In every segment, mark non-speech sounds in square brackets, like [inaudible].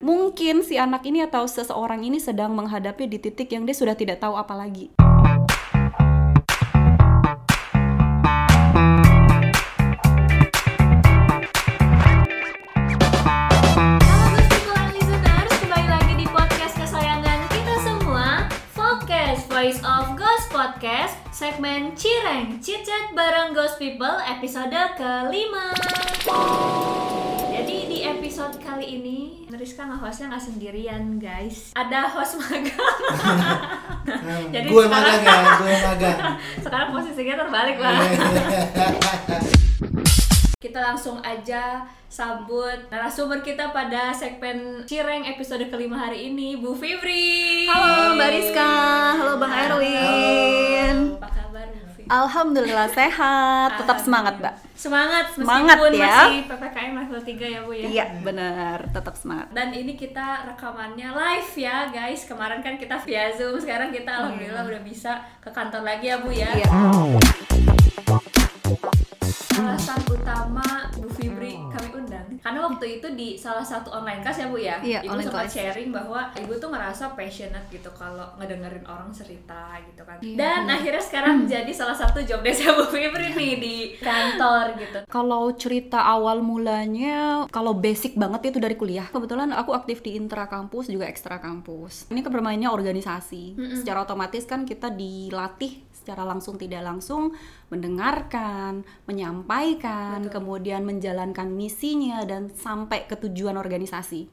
Mungkin si anak ini atau seseorang ini sedang menghadapi di titik yang dia sudah tidak tahu apa lagi. Voice of Ghost Podcast Segmen Cireng Cicet bareng Ghost People episode kelima episode kali ini Rizka nge-hostnya nggak sendirian guys Ada host magang Jadi gue sekarang- magang ya, gue magang. [laughs] Sekarang posisinya terbalik lah [laughs] Kita langsung aja sambut narasumber kita pada segmen Cireng episode kelima hari ini, Bu Fibri. Halo Mbak Rizka, halo Bang Erwin. Apa kabar? Alhamdulillah sehat, tetap semangat Mbak. Semangat meskipun Semangat, ya. masih PPKM level 3 ya Bu ya. Iya benar, tetap semangat. Dan ini kita rekamannya live ya guys. Kemarin kan kita via Zoom, sekarang kita alhamdulillah udah bisa ke kantor lagi ya Bu ya. Iya. alasan utama Bu Fibri kami karena waktu itu di salah satu online class ya Bu ya Iya, Ibu sempat class. sharing bahwa Ibu tuh ngerasa passionate gitu kalau ngedengerin orang cerita gitu kan Iya, dan akhirnya sekarang jadi salah satu job desk Bu Fibri nih di kantor gitu Kalau cerita awal mulanya, kalau basic banget itu dari kuliah. Kebetulan aku aktif di intra kampus juga ekstra kampus. Ini kan bermainnya organisasi. Secara otomatis kan kita dilatih secara langsung tidak langsung mendengarkan, menyampaikan, kemudian menjalankan misinya dan sampai ke tujuan organisasi.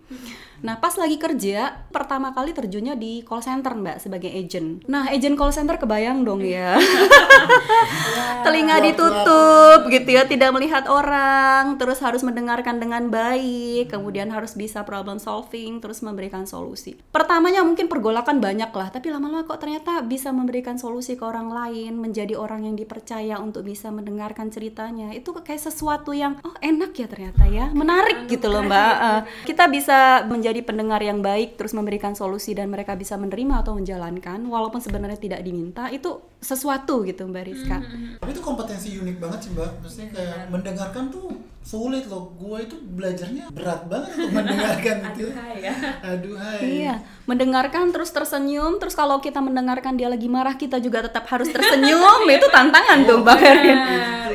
Nah, pas lagi kerja, pertama kali terjunnya di call center, Mbak, sebagai agent. Nah, agent call center kebayang dong ya. [laughs] telinga ditutup gitu ya tidak melihat orang terus harus mendengarkan dengan baik kemudian harus bisa problem solving terus memberikan solusi pertamanya mungkin pergolakan banyak lah tapi lama-lama kok ternyata bisa memberikan solusi ke orang lain menjadi orang yang dipercaya untuk bisa mendengarkan ceritanya itu kayak sesuatu yang oh enak ya ternyata ya menarik gitu loh mbak Eh, kita bisa menjadi pendengar yang baik terus memberikan solusi dan mereka bisa menerima atau menjalankan walaupun sebenarnya tidak diminta itu sesuatu gitu mbak Rizka Tapi itu kompetensi unik banget sih mbak. Maksudnya kayak mendengarkan tuh sulit loh. Gue itu belajarnya berat banget untuk mendengarkan [laughs] itu. Aduhai ya Aduhai. Iya, mendengarkan terus tersenyum, terus kalau kita mendengarkan dia lagi marah, kita juga tetap harus tersenyum. itu tantangan tuh, Bang Erin.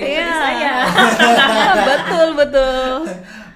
Iya, saya. [laughs] betul, betul.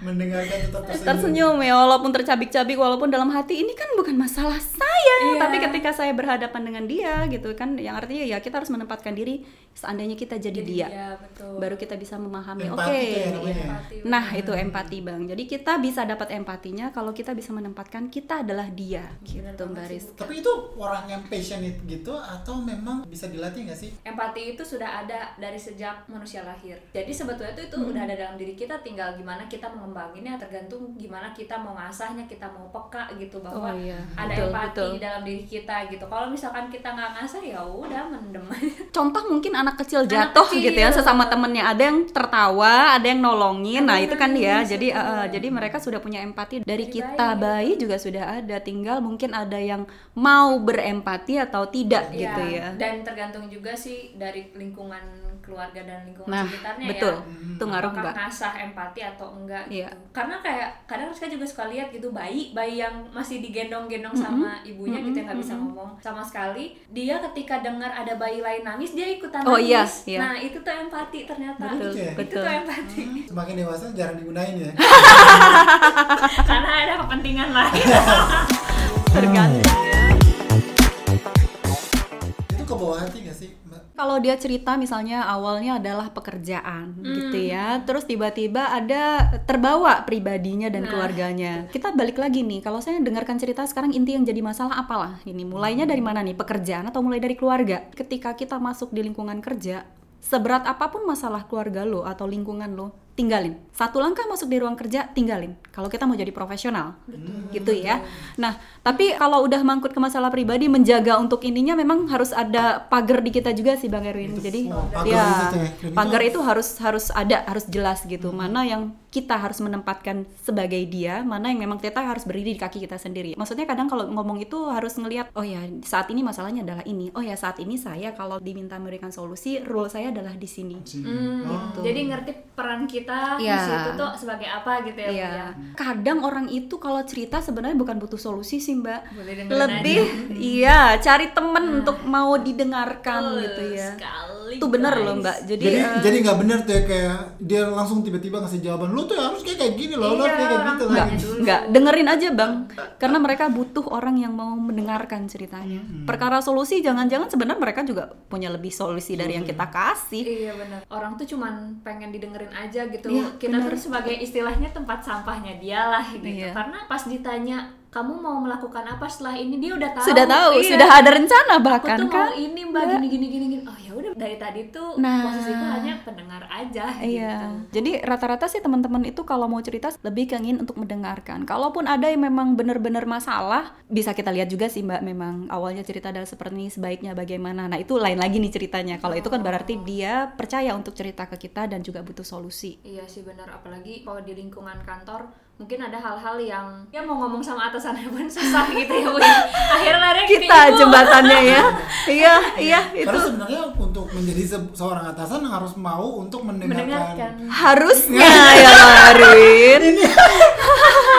Mendengarkan tetap tersenyum. Tersenyum ya, walaupun tercabik-cabik, walaupun dalam hati ini kan bukan masalah saya, Iya. tapi ketika saya berhadapan dengan dia gitu kan, yang artinya ya kita harus menempatkan diri seandainya kita jadi, dia. Iya, betul. Baru kita bisa memahami, oke. Tuh ya namanya. Empati, Nah, itu empati, Bang. Jadi kita bisa dapat empatinya kalau kita bisa menempatkan kita adalah dia, gitu, Mbak Riz. Tapi itu orang yang passionate gitu atau memang bisa dilatih nggak sih? empati itu sudah ada dari sejak manusia lahir. Jadi sebetulnya itu itu Hmm. udah ada dalam diri kita, tinggal gimana kita mengembanginnya, tergantung gimana kita mau ngasahnya, kita mau peka gitu bahwa Oh, iya. ada Betul, empati betul. di dalam diri kita gitu. Kalau misalkan kita nggak ngasah ya udah mendem. [laughs] Contoh mungkin anak kecil Anak jatuh kecil. gitu ya sesama temennya ada yang tertawa, ada yang nolongin. Nah, Ada itu kan nangis, Jadi eh, jadi mereka sudah punya empati dari, Dari kita bayi. bayi juga sudah ada. Tinggal mungkin ada yang mau berempati atau tidak Iya, gitu ya. Dan tergantung juga sih dari lingkungan keluarga dan lingkungan Nah, sekitarnya betul. ya. Itu ngaruh, Mbak. ngasah empati atau enggak Iya. gitu. Karena kayak kadang Rizka juga suka lihat gitu bayi bayi yang masih digendong-gendong sama ibunya gitu yang nggak bisa ngomong sama sekali. Dia ketika dengar ada bayi lain nangis dia ikutan Oh, nangis. iya, iya. Nah, itu tuh empati ternyata. Betul, Gitu ya? Itu betul. tuh empati. Semakin dewasa jarang digunain ya. [laughs] Karena ada kepentingan lain. [laughs] Tergantung ya. itu ke bawah hati nggak sih? Kalau dia cerita misalnya awalnya adalah pekerjaan gitu ya, terus tiba-tiba ada terbawa pribadinya dan keluarganya. Kita balik lagi nih, kalau saya dengarkan cerita sekarang inti yang jadi masalah apalah? Ini mulainya dari mana nih? Pekerjaan atau mulai dari keluarga? Ketika kita masuk di lingkungan kerja, seberat apa pun masalah keluarga lo atau lingkungan lo, tinggalin. Satu langkah masuk di ruang kerja, tinggalin. Kalau kita mau jadi profesional, gitu ya. Nah, tapi kalau udah mangkut ke masalah pribadi, menjaga untuk ininya memang harus ada pagar di kita juga sih, Bang Erwin. Jadi, oh, pagar ya, itu tuh ya. Dan itu pagar itu harus harus ada, harus jelas gitu. Mana yang kita harus menempatkan sebagai dia, mana yang memang kita harus berdiri di kaki kita sendiri. Maksudnya kadang kalau ngomong itu harus ngelihat, oh ya saat ini masalahnya adalah ini. Oh ya saat ini saya kalau diminta memberikan solusi, role saya adalah di sini. Hmm, Oh. Jadi ngerti peran kita di Iya. situ tuh sebagai apa gitu ya, Bu, Iya. ya. Kadang orang itu kalau cerita sebenarnya bukan butuh solusi sih, Mbak. Boleh Lebih iya, cari temen untuk mau didengarkan gitu ya. sekali, Itu bener guys. loh, Mbak. Jadi, Jadi eh, jadi nggak bener tuh ya kayak dia langsung tiba-tiba ngasih jawaban lu tuh harus kayak kayak gini loh, Iya, harus kayak gitu lah. dulu. Enggak, dengerin aja bang Karena mereka butuh orang yang mau mendengarkan ceritanya Perkara solusi, jangan-jangan sebenarnya mereka juga punya lebih solusi dari yang kita kasih Iya benar. Orang tuh cuman pengen didengerin aja gitu. Iya, Kita benar. tuh sebagai istilahnya tempat sampahnya dia lah gitu. Iya. Karena pas ditanya kamu mau melakukan apa setelah ini dia udah tahu. Sudah tahu, Iya. sudah ada rencana Aku bahkan tuh kan mau ini mbak gini gini gini gini. Oh ya udah dari tadi tuh Nah. posisiku hanya pendengar aja. Iya, Gitu. jadi rata-rata sih teman-teman itu kalau mau cerita lebih keingin untuk mendengarkan. Kalaupun ada yang memang benar-benar masalah, bisa kita lihat juga sih mbak. Memang awalnya cerita adalah seperti ini, sebaiknya bagaimana. Nah itu lain lagi nih ceritanya. Kalau itu kan berarti dia percaya untuk cerita ke kita dan juga butuh solusi. Iya sih benar apalagi kalau di lingkungan kantor mungkin ada hal-hal yang ya mau ngomong sama atasannya pun susah [laughs] gitu ya Bu. ya. Akhirnya lari ke Kita ibu. jembatannya ya. [laughs] iya, iya itu Karena sebenarnya untuk menjadi se- seorang atasan harus mau untuk mendengarkan. mendengarkan. harusnya ya Arwin. [laughs]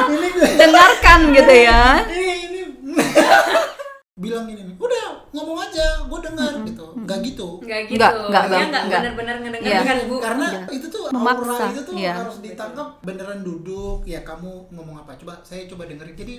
ini gue Dengarkan gitu ya. ini ini bilang ini nih, udah ngomong aja, gue dengar gitu. Nggak gitu. Enggak gitu. Nggak, nggak, nggak nggak. benar-benar Iya. ngedengarkan Bu. Karena Iya. itu tuh Memaksa, aura itu tuh iya. harus ditangkap beneran duduk ya kamu ngomong apa coba saya coba dengerin jadi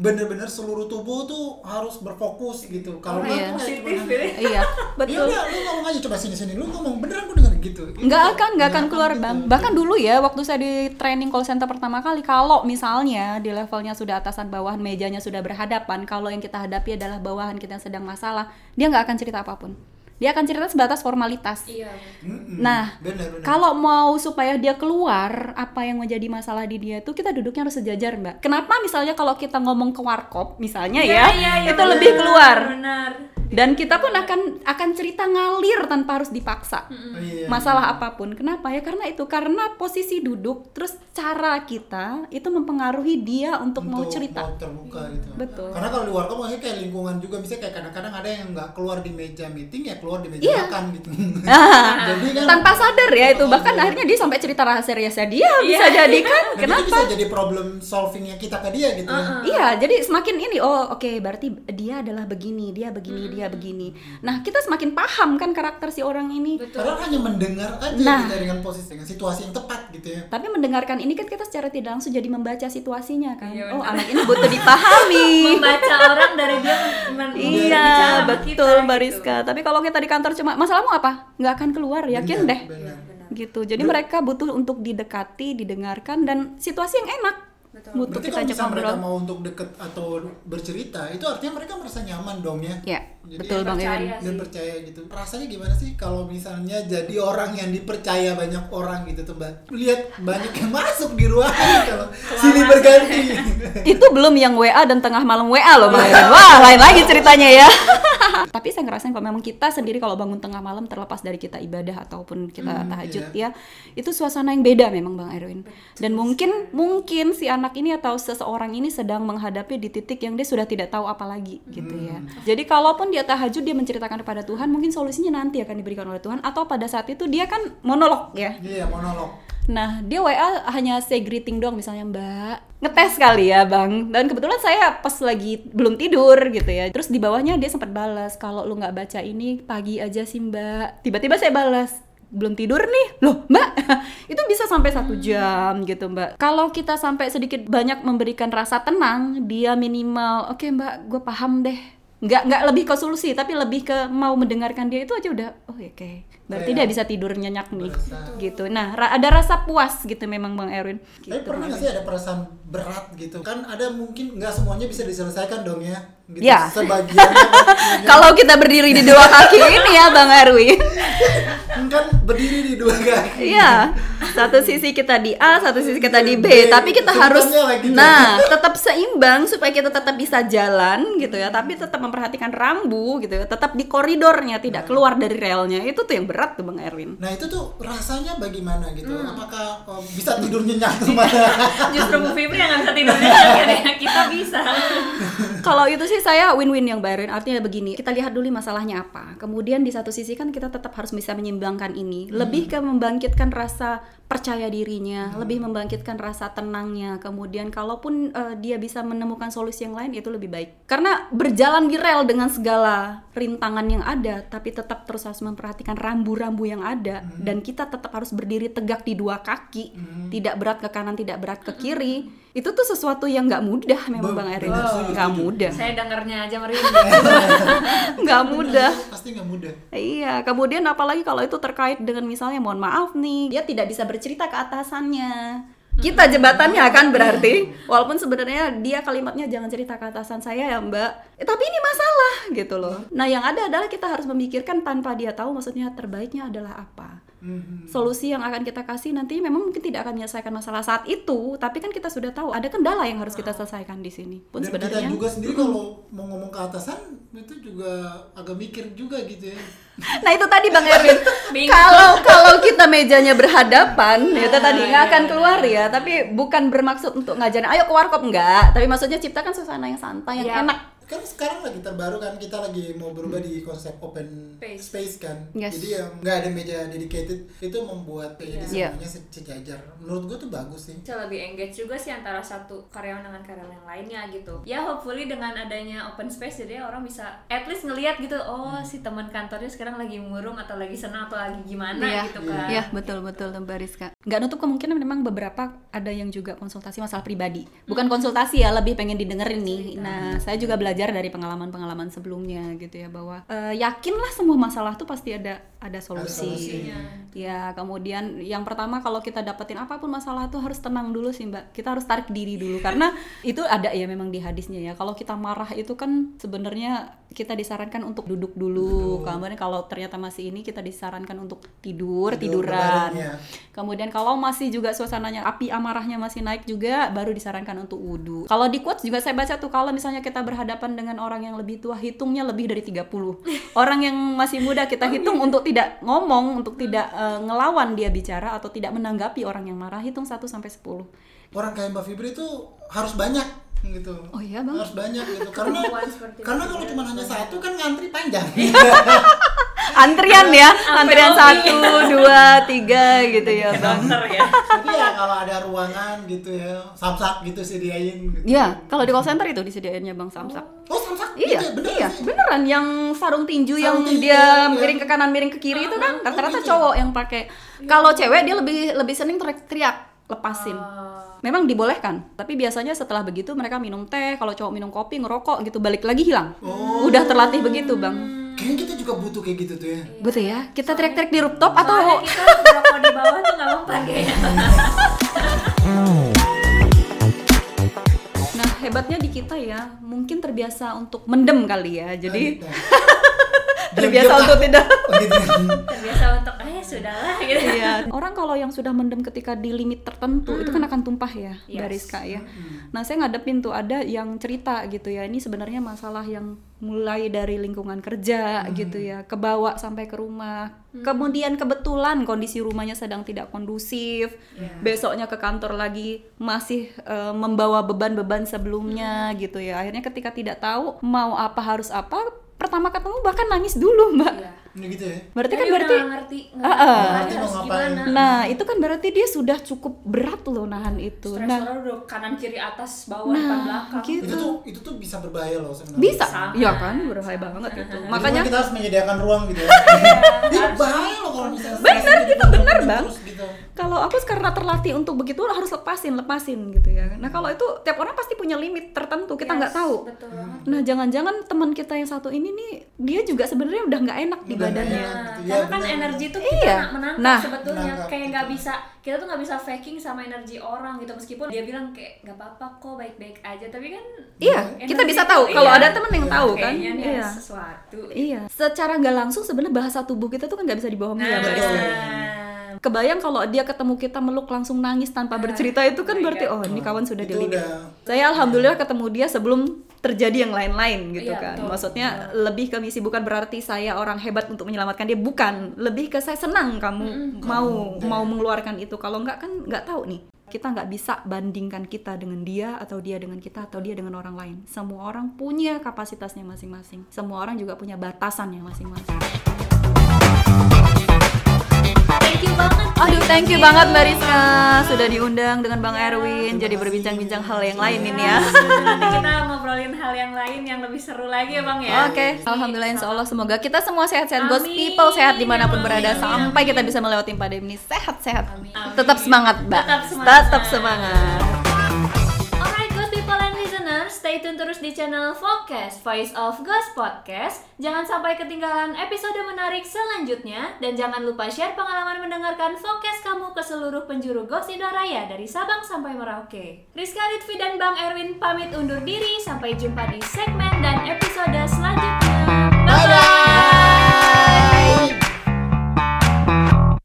bener-bener seluruh tubuh tuh harus berfokus gitu kalau Orang nggak kayak positif ya. Iya, ya betul. udah lu ngomong aja coba sini sini lu ngomong beneran gue dengerin gitu nggak Gitu. akan nggak akan Nggak keluar gitu. bang bahkan dulu ya waktu saya di training call center pertama kali kalau misalnya di levelnya sudah atasan bawahan mejanya sudah berhadapan kalau yang kita hadapi adalah bawahan kita yang sedang masalah dia nggak akan cerita apa pun dia akan cerita sebatas formalitas Iya. Mm-mm. Nah, bener bener kalau mau supaya dia keluar apa yang menjadi masalah di dia tuh kita duduknya harus sejajar mbak. Kenapa misalnya kalau kita ngomong ke warkop misalnya ya, iya, iya, itu benar, lebih keluar Benar. Dan kita pun akan akan cerita ngalir tanpa harus dipaksa. Iya. masalah apa pun. Kenapa ya? Karena itu karena posisi duduk terus cara kita itu mempengaruhi dia untuk, mau cerita. mau terbuka gitu Betul. karena kalau di warkop maksudnya kayak lingkungan juga misalnya kayak kadang-kadang ada yang nggak keluar di meja meeting ya keluar di meja Iya. makan gitu [laughs] Ah, jadi kan tanpa sadar ya itu bahkan sadar. akhirnya dia sampai cerita rahasia-rahasia dia bisa Iya. jadi kan itu kenapa bisa jadi problem solvingnya kita ke dia gitu ya. Iya, jadi semakin ini oh oke berarti dia adalah begini, dia begini, dia begini. Nah, kita semakin paham kan karakter si orang ini. Karena hanya mendengar aja Nah. kita dengan posisi dengan situasi yang tepat gitu ya. Tapi mendengarkan ini kan kita secara tidak langsung jadi membaca situasinya kan. Iya, oh, benar. anak ini butuh dipahami. [laughs] Membaca orang dari dia men- men- Iya, betul kita, Mbak gitu. Tapi kalau kita di kantor cuma masalahmu apa? Nggak akan keluar, yakin Benar, deh. benar. Gitu. Jadi mereka butuh untuk didekati, didengarkan dan situasi yang enak. Butuh Berarti kita kalau misalnya mereka mau untuk deket atau bercerita, itu artinya mereka merasa nyaman dong ya. Ya, Jadi betul Bang percaya. Ewan. Iya Dan sih. percaya gitu. Rasanya gimana sih kalau misalnya jadi orang yang dipercaya banyak orang gitu tuh Mbak. Lihat banyak yang masuk di ruangan kalau [laughs] sini berganti. itu belum yang WA dan tengah malam WA loh Bang Ewan. Wah, lain lagi ceritanya ya. [laughs] Tapi saya ngerasain kalau memang kita sendiri kalau bangun tengah malam terlepas dari kita ibadah ataupun kita Hmm, tahajud iya. ya, itu suasana yang beda memang Bang Erwin. Dan mungkin mungkin si anak ini atau seseorang ini sedang menghadapi di titik yang dia sudah tidak tahu apa lagi gitu ya. Hmm. Jadi kalaupun dia tahajud dia menceritakan kepada Tuhan, mungkin solusinya nanti akan diberikan oleh Tuhan atau pada saat itu dia kan monolog ya. Iya, monolog. Nah, dia WA hanya say greeting doang misalnya Mbak. Ngetes kali ya, Bang. Dan kebetulan saya pas lagi belum tidur gitu ya. Terus di bawahnya dia sempat balas, "Kalau lu nggak baca ini pagi aja sih, Mbak." Tiba-tiba saya balas, belum tidur nih loh mbak [laughs] itu bisa sampai satu jam gitu mbak kalau kita sampai sedikit banyak memberikan rasa tenang dia minimal oke mbak gue paham deh nggak nggak lebih ke solusi tapi lebih ke mau mendengarkan dia itu aja udah oh oke berarti Kayak dia bisa tidur nyenyak nih berasa- gitu nah ra- ada rasa puas gitu memang bang Erwin Tapi gitu, pernah Bang nggak sih ada perasaan berat gitu? Kan ada mungkin nggak semuanya bisa diselesaikan dong ya. Gitu. Ya. Sebagian. [laughs] kalau kita berdiri di dua kaki ini ya bang Erwin [laughs] kan berdiri di dua kaki. Iya, satu sisi kita di A, satu sisi kita di B, B, tapi kita harus lagi tuh. nah, tetap seimbang supaya kita tetap bisa jalan gitu ya, tapi tetap memperhatikan rambu gitu ya, tetap di koridornya, tidak keluar dari relnya. Itu tuh yang berat tuh Bang Erwin. Nah itu tuh rasanya bagaimana gitu? Hmm. Apakah oh, bisa tidur nyenyak? [laughs] Justru Bu Fibri yang nggak bisa tidur kan ya kita bisa. [laughs] Kalau itu sih saya win-win yang Mbak Erwin. Artinya begini, kita lihat dulu masalahnya apa. Kemudian di satu sisi kan kita tetap harus bisa menyeimbangkan ini. Lebih ke membangkitkan rasa percaya dirinya, lebih membangkitkan rasa tenangnya. Kemudian kalaupun eh, dia bisa menemukan solusi yang lain itu lebih baik. Karena berjalan di rel dengan segala rintangan yang ada, tapi tetap terus harus memperhatikan rambu-rambu yang ada dan kita tetap harus berdiri tegak di dua kaki, tidak berat ke kanan, tidak berat ke kiri. Itu tuh sesuatu yang nggak mudah memang Bang Erin. Nggak mudah. Saya dengernya aja merinding. [laughs] Nggak mudah. Pasti nggak mudah. Iya, kemudian apalagi kalau itu terkait dengan misalnya mohon maaf nih, dia tidak bisa bercerita ke atasannya. Kita jebatannya kan berarti walaupun sebenarnya dia kalimatnya jangan cerita ke atasan saya ya, Mbak. Eh, tapi ini masalah gitu loh. Nah, yang ada adalah kita harus memikirkan tanpa dia tahu maksudnya terbaiknya adalah apa. Mhm. Solusi yang akan kita kasih nanti memang mungkin tidak akan menyelesaikan masalah saat itu, tapi kan kita sudah tahu ada kendala yang harus kita selesaikan di sini. Pun Dan kita sebenarnya juga sendiri kalau mau ngomong ke atasan itu juga agak mikir juga gitu ya. [laughs] Nah itu tadi Bang [laughs] Erwin. Kalau kalau kita mejanya berhadapan, itu tadi nggak akan keluar ya. Tapi bukan bermaksud untuk ngajarin, ayo ke warkop enggak. Tapi maksudnya ciptakan suasana yang santai, yang Iya. enak. Kan sekarang lagi terbaru kan kita lagi mau berubah di konsep open Space. space, kan. Yes. Jadi yang nggak ada meja dedicated itu membuat jadi Iya. semuanya se- sejajar. Menurut gua tuh bagus sih. bisa lebih engage juga sih antara satu karyawan dengan karyawan yang lainnya gitu ya hopefully dengan adanya open space jadi orang bisa at least ngelihat gitu oh si teman kantornya sekarang lagi murung atau lagi senang atau lagi gimana Iya, gitu kan Iya betul betul Mbak Rizka. Nggak nutup kemungkinan memang beberapa ada yang juga konsultasi masalah pribadi. Bukan konsultasi ya, lebih pengen didengerin nih. Nah, saya juga belajar dari pengalaman-pengalaman sebelumnya gitu ya bahwa eh, yakinlah semua masalah tuh pasti ada ada solusi. solusinya. Ya, kemudian yang pertama kalau kita dapetin apa pun masalah tuh harus tenang dulu sih Mbak. Kita harus tarik diri dulu [laughs] karena itu ada ya memang di hadisnya ya. Kalau kita marah itu kan sebenarnya kita disarankan untuk duduk dulu. Kemudian kalau ternyata masih ini kita disarankan untuk tidur, Tidur tiduran. berbaringnya. Kemudian kalau masih juga suasananya api amarahnya masih naik juga baru disarankan untuk wudhu. Kalau di quotes juga saya baca tuh kalau misalnya kita berhadapan dengan orang yang lebih tua hitungnya lebih dari 30. Orang yang masih muda kita hitung untuk tidak ngomong, untuk tidak eh, ngelawan dia bicara atau tidak menanggapi orang yang marah hitung 1 sampai 10. Orang kayak Mbak Fibri itu harus banyak gitu. Oh iya, Bang? Harus banyak gitu. Karena karena kalau cuma hanya satu kan ngantri panjang. [laughs] Antrian ya, antrian satu, dua, tiga gitu ya, Bang. ya Tapi ya kalau ada ruangan gitu ya, samsak gitu sediain. Gitu. Iya, kalau di call center itu disediainnya Bang Samsak. Oh samsak? Iya, gitu ya? Bener iya, sih? beneran yang sarung tinju yang Sarung tinju, dia iya. miring ke kanan, miring ke kiri itu kan rata-rata gitu ya? cowok yang pakai. Kalau cewek dia lebih lebih sering teriak-teriak lepasin. Oh. Memang dibolehkan, tapi biasanya setelah begitu mereka minum teh, kalau cowok minum kopi, ngerokok gitu balik lagi hilang. Oh. Udah terlatih begitu, Bang. Kayaknya kita juga butuh kayak gitu tuh ya. Betul ya? Kita teriak-teriak di rooftop Soalnya atau [laughs] kita rokok di bawah tuh nggak mempan kayaknya Nah, hebatnya di kita ya, mungkin terbiasa untuk mendem kali ya. Jadi [laughs] terbiasa diam-diam untuk lah. tidak Oh, gitu. [laughs] terbiasa untuk eh sudahlah gitu Iya. Orang kalau yang sudah mendem ketika di limit tertentu itu kan akan tumpah ya, Yes. Mbak Rizka ya. Nah, saya ngadepin tuh ada yang cerita gitu ya. Ini sebenarnya masalah yang mulai dari lingkungan kerja gitu ya, kebawa sampai ke rumah. Kemudian kebetulan kondisi rumahnya sedang tidak kondusif. Besoknya ke kantor lagi masih eh, membawa beban-beban sebelumnya gitu ya. Akhirnya ketika tidak tahu mau apa harus apa, pertama ketemu bahkan nangis dulu, Mbak. Iya. Ini gitu ya. Berarti kan Jadi udah berarti ngerti Ah, ah. ngerti Ngerti harus mau ngapain. gimana Nah, itu kan berarti dia sudah cukup berat loh nahan itu. Nah, Stresornya udah kanan kiri atas bawah depan nah belakang gitu. Itu tuh itu tuh bisa berbahaya loh sebenarnya. Bisa. Iya kan, berbahaya banget itu. Jadi Makanya kita harus menyediakan ruang gitu ya. [laughs] Ini bahaya loh kalau misalnya gitu, itu bener, terus Bang. gitu. kalau aku karena terlatih untuk begitu harus lepasin, lepasin gitu ya. Nah, kalau itu tiap orang pasti punya limit tertentu, kita nggak Yes, tahu. betul banget Nah, jangan-jangan teman kita yang satu ini nih, dia juga sebenarnya udah nggak enak di badannya. Nah, gitu. karena Ya, kan benar. energi itu kita Iya. menangkap Nah. sebetulnya Menangkap, kayak gitu. nggak bisa kita tuh nggak bisa faking sama energi orang gitu meskipun dia bilang kayak nggak apa-apa kok baik-baik aja tapi kan Iya, kita bisa itu, tahu. Kalau iya. ada temen yang tahu kan. Iya. sesuatu Iya, secara nggak langsung sebenarnya bahasa tubuh kita tuh kan nggak bisa dibohongin ya Mbak Betul. Rizka. Kebayang kalau dia ketemu kita meluk langsung nangis tanpa bercerita itu kan my berarti oh ini kawan sudah Itu di limit. udah- Saya alhamdulillah ketemu dia sebelum terjadi yang lain-lain gitu Iya, kan. betul. Maksudnya lebih ke misi bukan berarti saya orang hebat untuk menyelamatkan dia bukan, lebih ke saya senang kamu mau mau mengeluarkan itu. Kalau enggak kan nggak tahu nih. Kita nggak bisa bandingkan kita dengan dia atau dia dengan kita atau dia dengan orang lain. Semua orang punya kapasitasnya masing-masing. Semua orang juga punya batasannya masing-masing. Thank you banget. Aduh, thank you banget Mbak Rizka sudah diundang dengan Bang Erwin jadi berbincang-bincang hal yang lain ini ya. Nanti kita ngobrolin hal yang lain yang lebih seru lagi ya bang ya. Oke, alhamdulillah insya Allah semoga kita semua sehat-sehat, Amin. people sehat di mana pun Amin, berada amin, sampai amin. kita bisa melewati pandemi ini sehat-sehat. Tetap semangat, Mbak. Tetap semangat. Tetap semangat. Stay tune terus di channel Focus, Voice of Ghost Podcast. Jangan sampai ketinggalan episode menarik selanjutnya. Dan jangan lupa share pengalaman mendengarkan Focus kamu ke seluruh penjuru Ghost Indonesia dari Sabang sampai Merauke. Rizka Ritvi dan Bang Erwin pamit undur diri. Sampai jumpa di segmen dan episode selanjutnya.